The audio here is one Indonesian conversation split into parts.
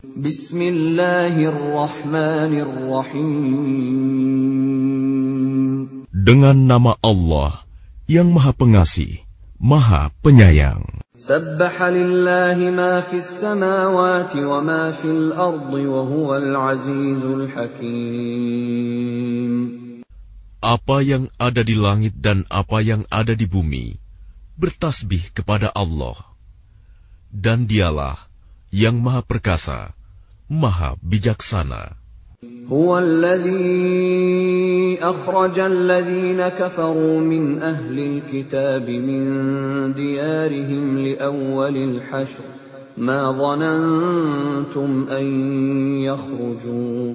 Bismillahirrahmanirrahim. Dengan nama Allah yang Maha Pengasih, Maha Penyayang. Sabbaha lillahi ma wa ma fil ardi wa azizul hakim. Apa yang ada di langit dan apa yang ada di bumi bertasbih kepada Allah. Dan dialah yang maha perkasa, maha bijaksana. هو الذي أخرج الذين كفروا من أهل الكتاب من ديارهم لأول الحشر ما ظننتم أن يخرجوا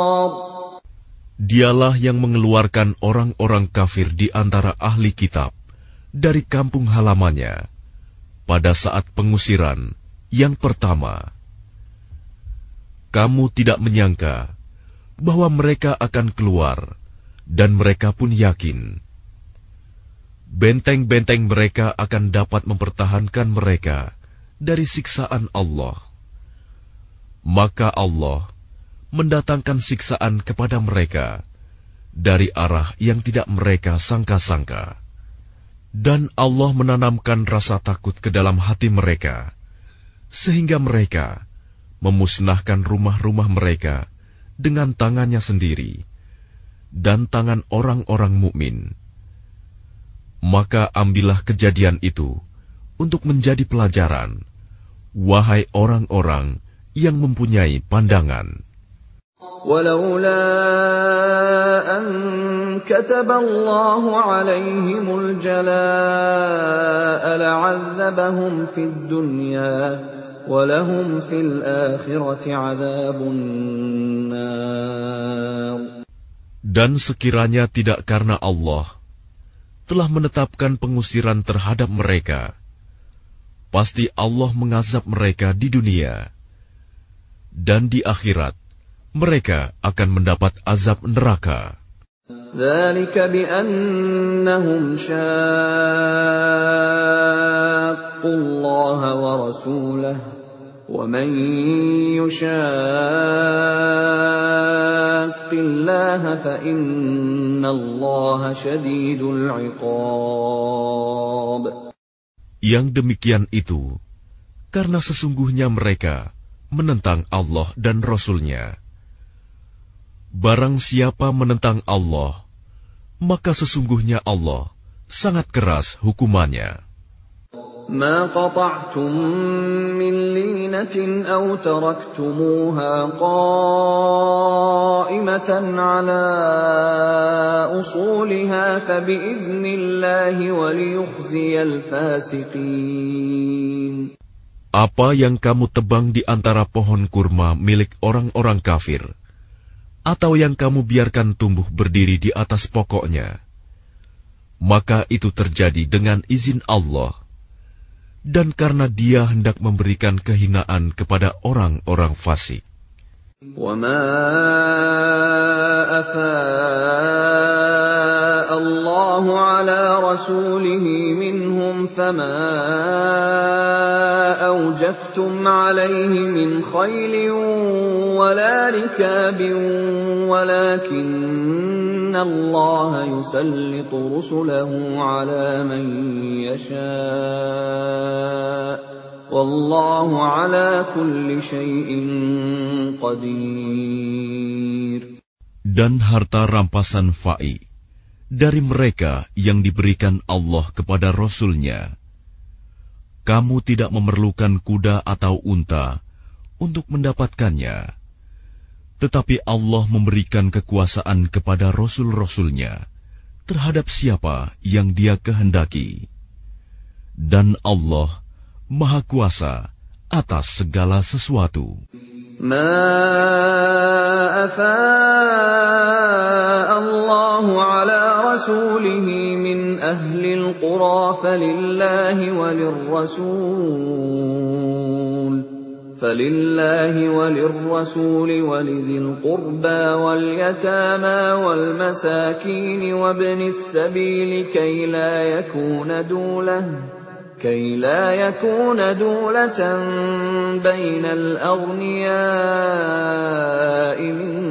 Dialah yang mengeluarkan orang-orang kafir di antara ahli kitab dari kampung halamannya pada saat pengusiran yang pertama. Kamu tidak menyangka bahwa mereka akan keluar, dan mereka pun yakin benteng-benteng mereka akan dapat mempertahankan mereka dari siksaan Allah. Maka Allah mendatangkan siksaan kepada mereka dari arah yang tidak mereka sangka-sangka. Dan Allah menanamkan rasa takut ke dalam hati mereka, sehingga mereka memusnahkan rumah-rumah mereka dengan tangannya sendiri dan tangan orang-orang mukmin. Maka ambillah kejadian itu untuk menjadi pelajaran, wahai orang-orang yang mempunyai pandangan. ولولا أن كتب الله عليهم الجلاء لعذبهم في الدنيا ولهم في الآخرة عذاب النار Dan sekiranya tidak karena Allah telah menetapkan pengusiran terhadap mereka, pasti Allah mengazab mereka di dunia. Dan di akhirat, mereka akan mendapat azab neraka. Yang demikian itu karena sesungguhnya mereka menentang Allah dan Rasulnya. nya Barang siapa menentang Allah, maka sesungguhnya Allah sangat keras hukumannya. ما قطعتم من لينة أو تركتموها قائمة على أصولها فبإذن الله وليخزي الفاسقين Apa yang kamu tebang di antara pohon kurma milik orang-orang kafir, atau yang kamu biarkan tumbuh berdiri di atas pokoknya, maka itu terjadi dengan izin Allah, dan karena Dia hendak memberikan kehinaan kepada orang-orang fasik. وما أفاء الله على رسوله منهم فما أوجفتم عليه من خيل ولا ركاب ولكن الله يسلط رسله على من يشاء Wallahu ala kulli syai'in qadir. Dan harta rampasan fa'i dari mereka yang diberikan Allah kepada Rasul-Nya. Kamu tidak memerlukan kuda atau unta untuk mendapatkannya, tetapi Allah memberikan kekuasaan kepada Rasul-Rasul-Nya terhadap siapa yang dia kehendaki. Dan Allah Maha Kuasa atas segala sesuatu. Ma afa Allahu ala رسوله من أهل القرى فلله وللرسول فلله وللرسول ولذي القربى واليتامى والمساكين وابن السبيل كي لا يكون دولة كي لا يكون دولة بين الأغنياء منكم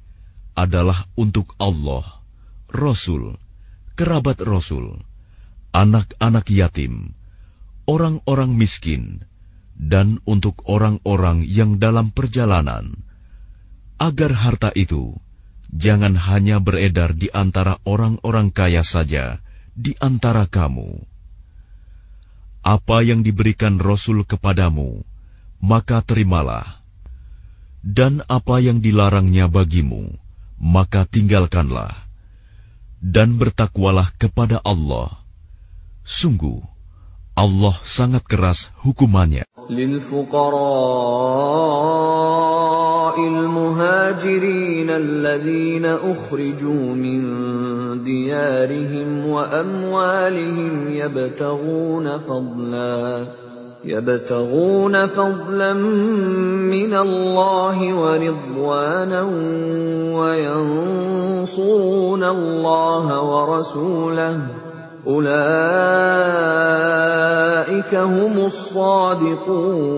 adalah untuk Allah, Rasul, kerabat Rasul, anak-anak yatim, orang-orang miskin, dan untuk orang-orang yang dalam perjalanan, agar harta itu jangan hanya beredar di antara orang-orang kaya saja di antara kamu apa yang diberikan Rasul kepadamu, maka terimalah. Dan apa yang dilarangnya bagimu, maka tinggalkanlah. Dan bertakwalah kepada Allah. Sungguh, Allah sangat keras hukumannya. المهاجرين الذين أخرجوا من ديارهم وأموالهم يبتغون فضلا يبتغون فضلا من الله ورضوانا وينصرون الله ورسوله أولئك هم الصادقون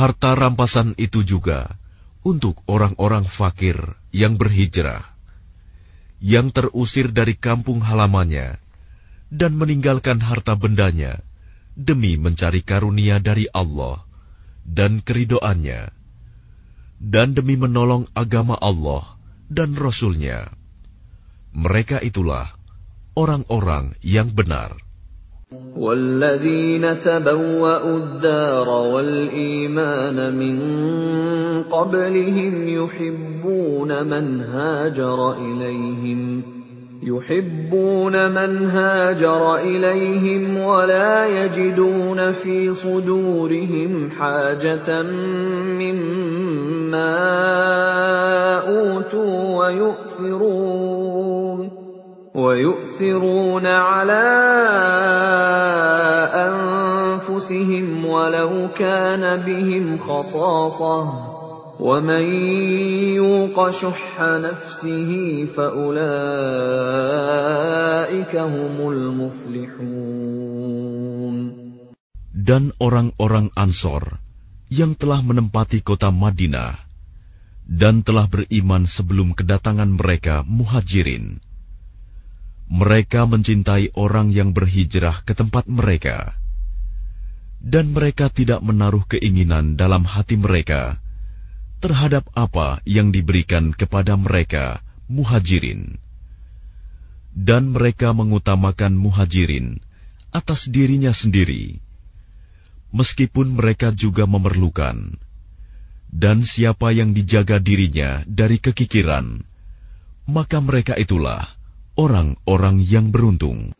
Harta rampasan itu juga untuk orang-orang fakir yang berhijrah, yang terusir dari kampung halamannya, dan meninggalkan harta bendanya demi mencari karunia dari Allah dan keridoannya, dan demi menolong agama Allah dan Rasulnya. Mereka itulah orang-orang yang benar. والذين تبوأوا الدار والإيمان من قبلهم يحبون من هاجر إليهم يحبون من هاجر إليهم ولا يجدون في صدورهم حاجة مما أوتوا ويؤثرون ويؤثرون على أنفسهم ولو كان بهم خصاصة ومن يوق شح نفسه فأولئك هم المفلحون Dan orang-orang Ansor yang telah menempati kota Madinah dan telah beriman sebelum kedatangan mereka muhajirin mereka mencintai orang yang berhijrah ke tempat mereka, dan mereka tidak menaruh keinginan dalam hati mereka terhadap apa yang diberikan kepada mereka, muhajirin, dan mereka mengutamakan muhajirin atas dirinya sendiri, meskipun mereka juga memerlukan. Dan siapa yang dijaga dirinya dari kekikiran, maka mereka itulah orang-orang yang beruntung.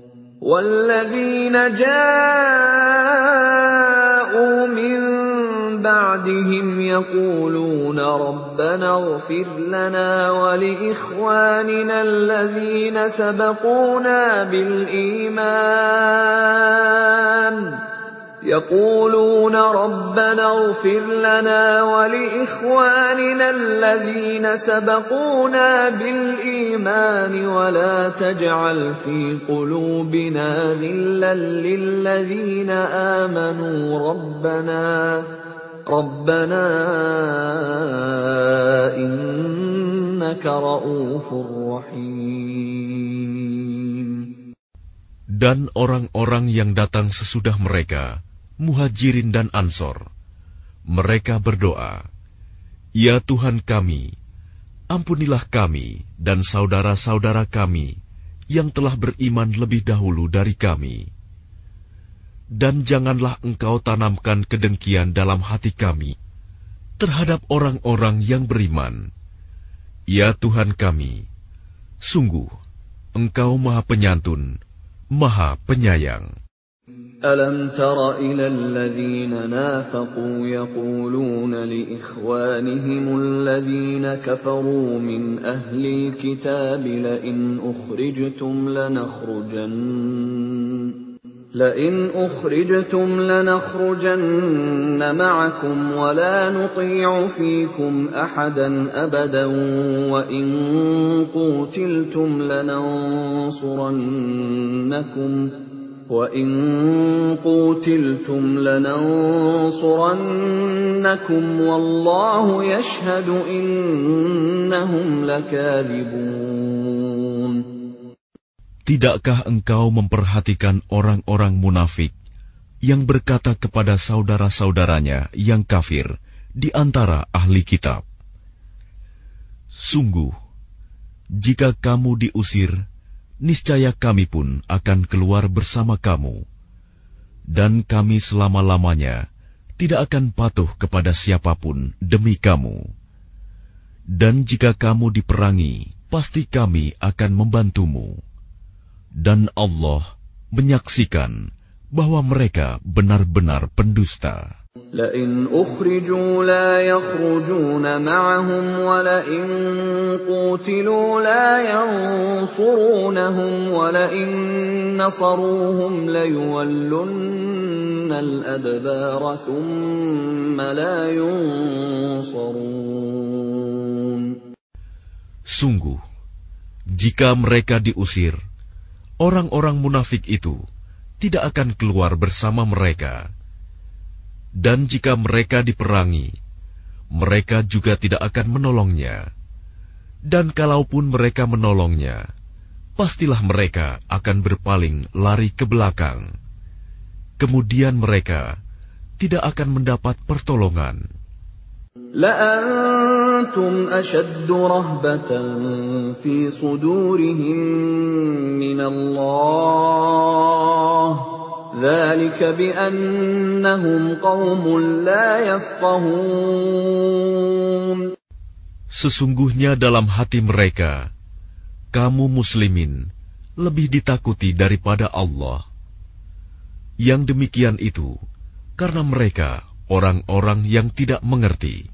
بعدهم يقولون ربنا اغفر لنا ولإخواننا الذين سبقونا بالإيمان. يقولون ربنا اغفر لنا ولإخواننا الذين سبقونا بالإيمان ولا تجعل في قلوبنا غلا للذين آمنوا. ربنا Rabbana innaka ra'ufur rahim. Dan orang-orang yang datang sesudah mereka, muhajirin dan ansor, mereka berdoa, Ya Tuhan kami, ampunilah kami dan saudara-saudara kami yang telah beriman lebih dahulu dari kami Dan janganlah engkau tanamkan kedengkian dalam hati kami terhadap orang-orang yang beriman. Ya Tuhan kami, sungguh Engkau Maha Penyantun, Maha Penyayang. ألم تر إلى الذين نافقوا يقولون لإخوانهم الذين كفروا من أهل الكتاب لئن أخرجتم لنخرجن لئن أخرجتم لنخرجن معكم ولا نطيع فيكم أحدا أبدا وإن قوتلتم لننصرنكم وَإِن قُوتِلْتُمْ لَنَنصُرَنَّكُمْ وَاللَّهُ يَشْهَدُ إِنَّهُمْ لَكَاذِبُونَ Tidakkah engkau memperhatikan orang-orang munafik yang berkata kepada saudara-saudaranya yang kafir di antara ahli kitab? Sungguh, jika kamu diusir niscaya kami pun akan keluar bersama kamu, dan kami selama-lamanya tidak akan patuh kepada siapa pun demi kamu. Dan jika kamu diperangi, pasti kami akan membantumu Dan Allah menyaksikan bahwa mereka benar-benar pendusta. لئن أخرجوا لا يخرجون معهم ولئن قوتلوا لا ينصرونهم ولئن نصروهم ليولن الأدبار ثم لا ينصرون Sungguh, jika mereka diusir, orang-orang munafik itu tidak akan keluar bersama mereka dan jika mereka diperangi, mereka juga tidak akan menolongnya. Dan kalaupun mereka menolongnya, pastilah mereka akan berpaling lari ke belakang. Kemudian mereka tidak akan mendapat pertolongan. لأنتم أشد رهبة في صدورهم من الله Sesungguhnya dalam hati mereka, kamu muslimin lebih ditakuti daripada Allah. Yang demikian itu karena mereka orang-orang yang tidak mengerti.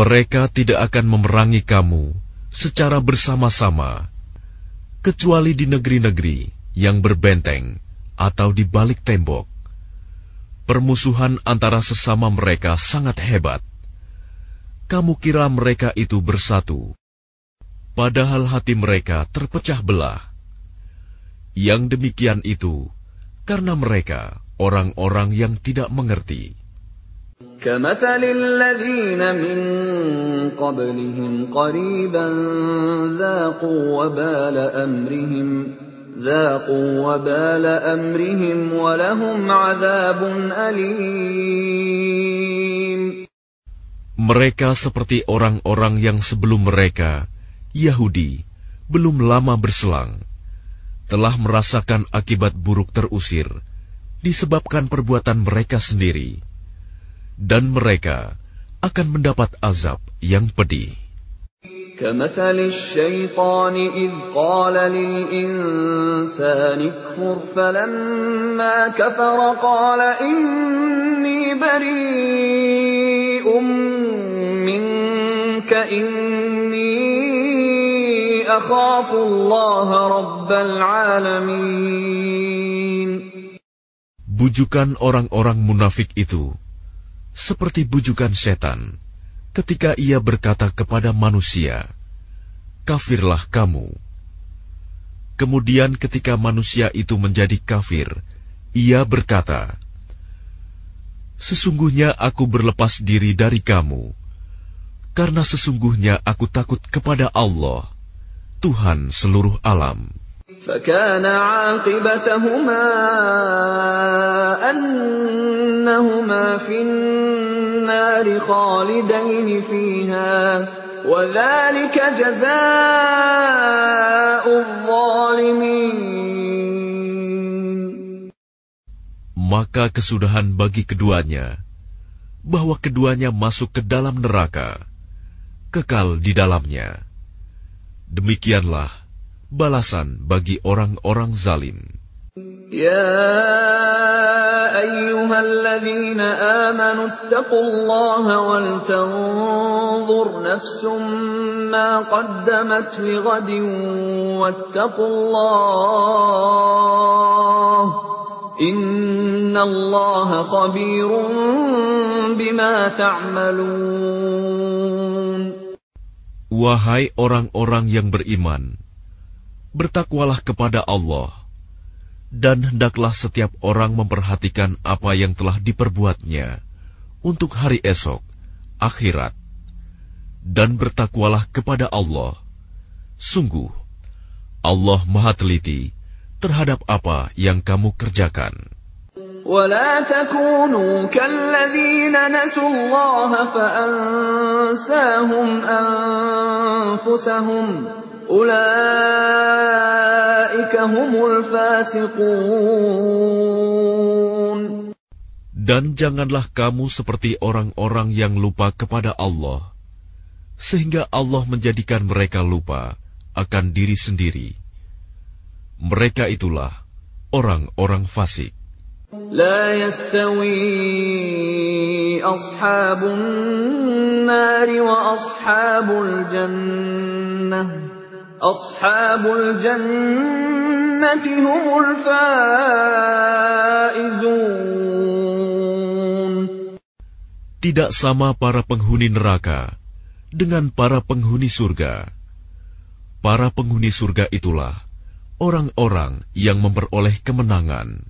Mereka tidak akan memerangi kamu secara bersama-sama, kecuali di negeri-negeri yang berbenteng atau di balik tembok. Permusuhan antara sesama mereka sangat hebat. Kamu kira mereka itu bersatu, padahal hati mereka terpecah belah. Yang demikian itu karena mereka orang-orang yang tidak mengerti. كمثل الذين من قبلهم قريبا ذاقوا وبال أمرهم ذاقوا وبال أمرهم ولهم عذاب أليم Mereka seperti orang-orang yang sebelum mereka, Yahudi, belum lama berselang, telah merasakan akibat buruk terusir disebabkan perbuatan mereka sendiri dan mereka akan mendapat azab yang pedih. كمثل الشيطان إذ قال للإنسان اكفر فلما كفر قال إني بريء منك إني أخاف الله رب العالمين Bujukan orang-orang munafik itu seperti bujukan setan ketika ia berkata kepada manusia, "Kafirlah kamu." Kemudian, ketika manusia itu menjadi kafir, ia berkata, "Sesungguhnya aku berlepas diri dari kamu, karena sesungguhnya aku takut kepada Allah, Tuhan seluruh alam." فكان عاقبتهما أنهما في النار خالدين فيها وذلك جزاء الظالمين Maka kesudahan bagi keduanya, bahwa keduanya masuk ke dalam neraka, kekal di dalamnya. Demikianlah balasan bagi orang-orang zalim. يا أيها الذين آمنوا اتقوا الله ولتنظر نفس ما قدمت لغد واتقوا الله إن الله خبير بما تعملون Wahai orang-orang yang beriman, bertakwalah kepada Allah, dan hendaklah setiap orang memperhatikan apa yang telah diperbuatnya untuk hari esok, akhirat, dan bertakwalah kepada Allah. Sungguh, Allah Maha Teliti terhadap apa yang kamu kerjakan. ولا تكونوا كالذين نسوا الله فأنساهم أنفسهم أولئك هم الفاسقون Dan janganlah kamu seperti orang-orang yang lupa kepada Allah, sehingga Allah menjadikan mereka lupa akan diri sendiri. Mereka itulah orang-orang fasik. لا يستوي أصحاب النار وأصحاب الجنة ashabul jannati faizun. Tidak sama para penghuni neraka dengan para penghuni surga. Para penghuni surga itulah orang-orang yang memperoleh kemenangan.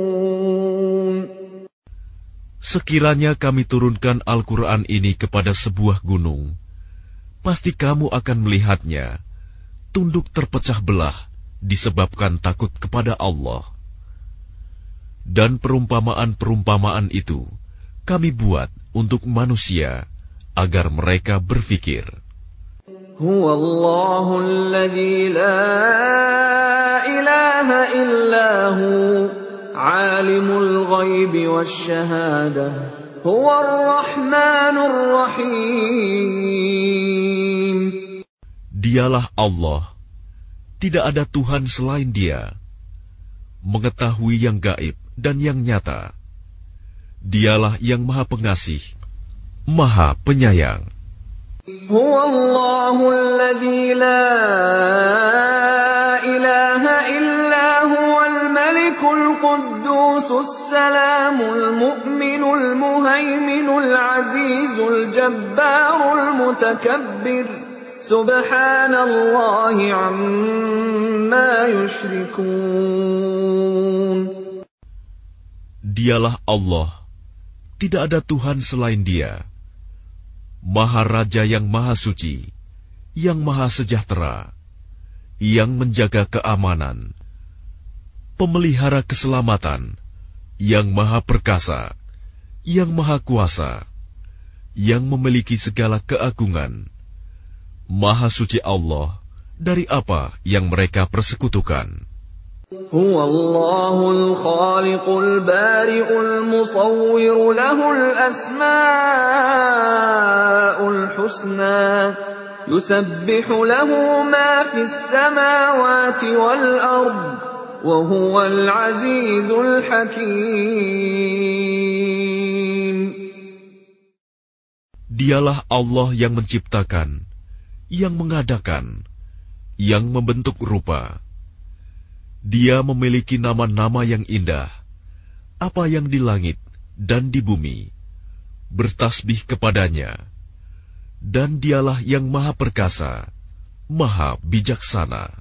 Sekiranya kami turunkan Al-Quran ini kepada sebuah gunung, pasti kamu akan melihatnya, tunduk terpecah belah disebabkan takut kepada Allah. Dan perumpamaan-perumpamaan itu kami buat untuk manusia agar mereka berfikir. Huwallahu alladhi la ilaha إلا هو عالم الغيب والشهادة هو الرحمن الرحيم Dialah Allah, tidak ada Tuhan selain Dia, mengetahui yang gaib dan yang nyata. Dialah yang Maha Pengasih, Maha Penyayang. هو الله الذي لا القدوس السلام المؤمن المهيمن العزيز الجبار المتكبر سبحان الله عما يشركون Dialah Allah, tidak ada Tuhan selain Dia. Maha Raja yang Maha Suci, yang Maha Sejahtera, yang menjaga keamanan, pemelihara keselamatan, yang Maha Perkasa, yang Maha Kuasa, yang memiliki segala keagungan. Maha Suci Allah dari apa yang mereka persekutukan. هو الله الخالق البارئ المصور له الأسماء الحسنى يسبح له ما في السماوات والأرض وهو العزيز الحكيم Dialah Allah yang menciptakan, yang mengadakan, yang membentuk rupa. Dia memiliki nama-nama yang indah. Apa yang di langit dan di bumi bertasbih kepadanya. Dan dialah yang maha perkasa, maha bijaksana.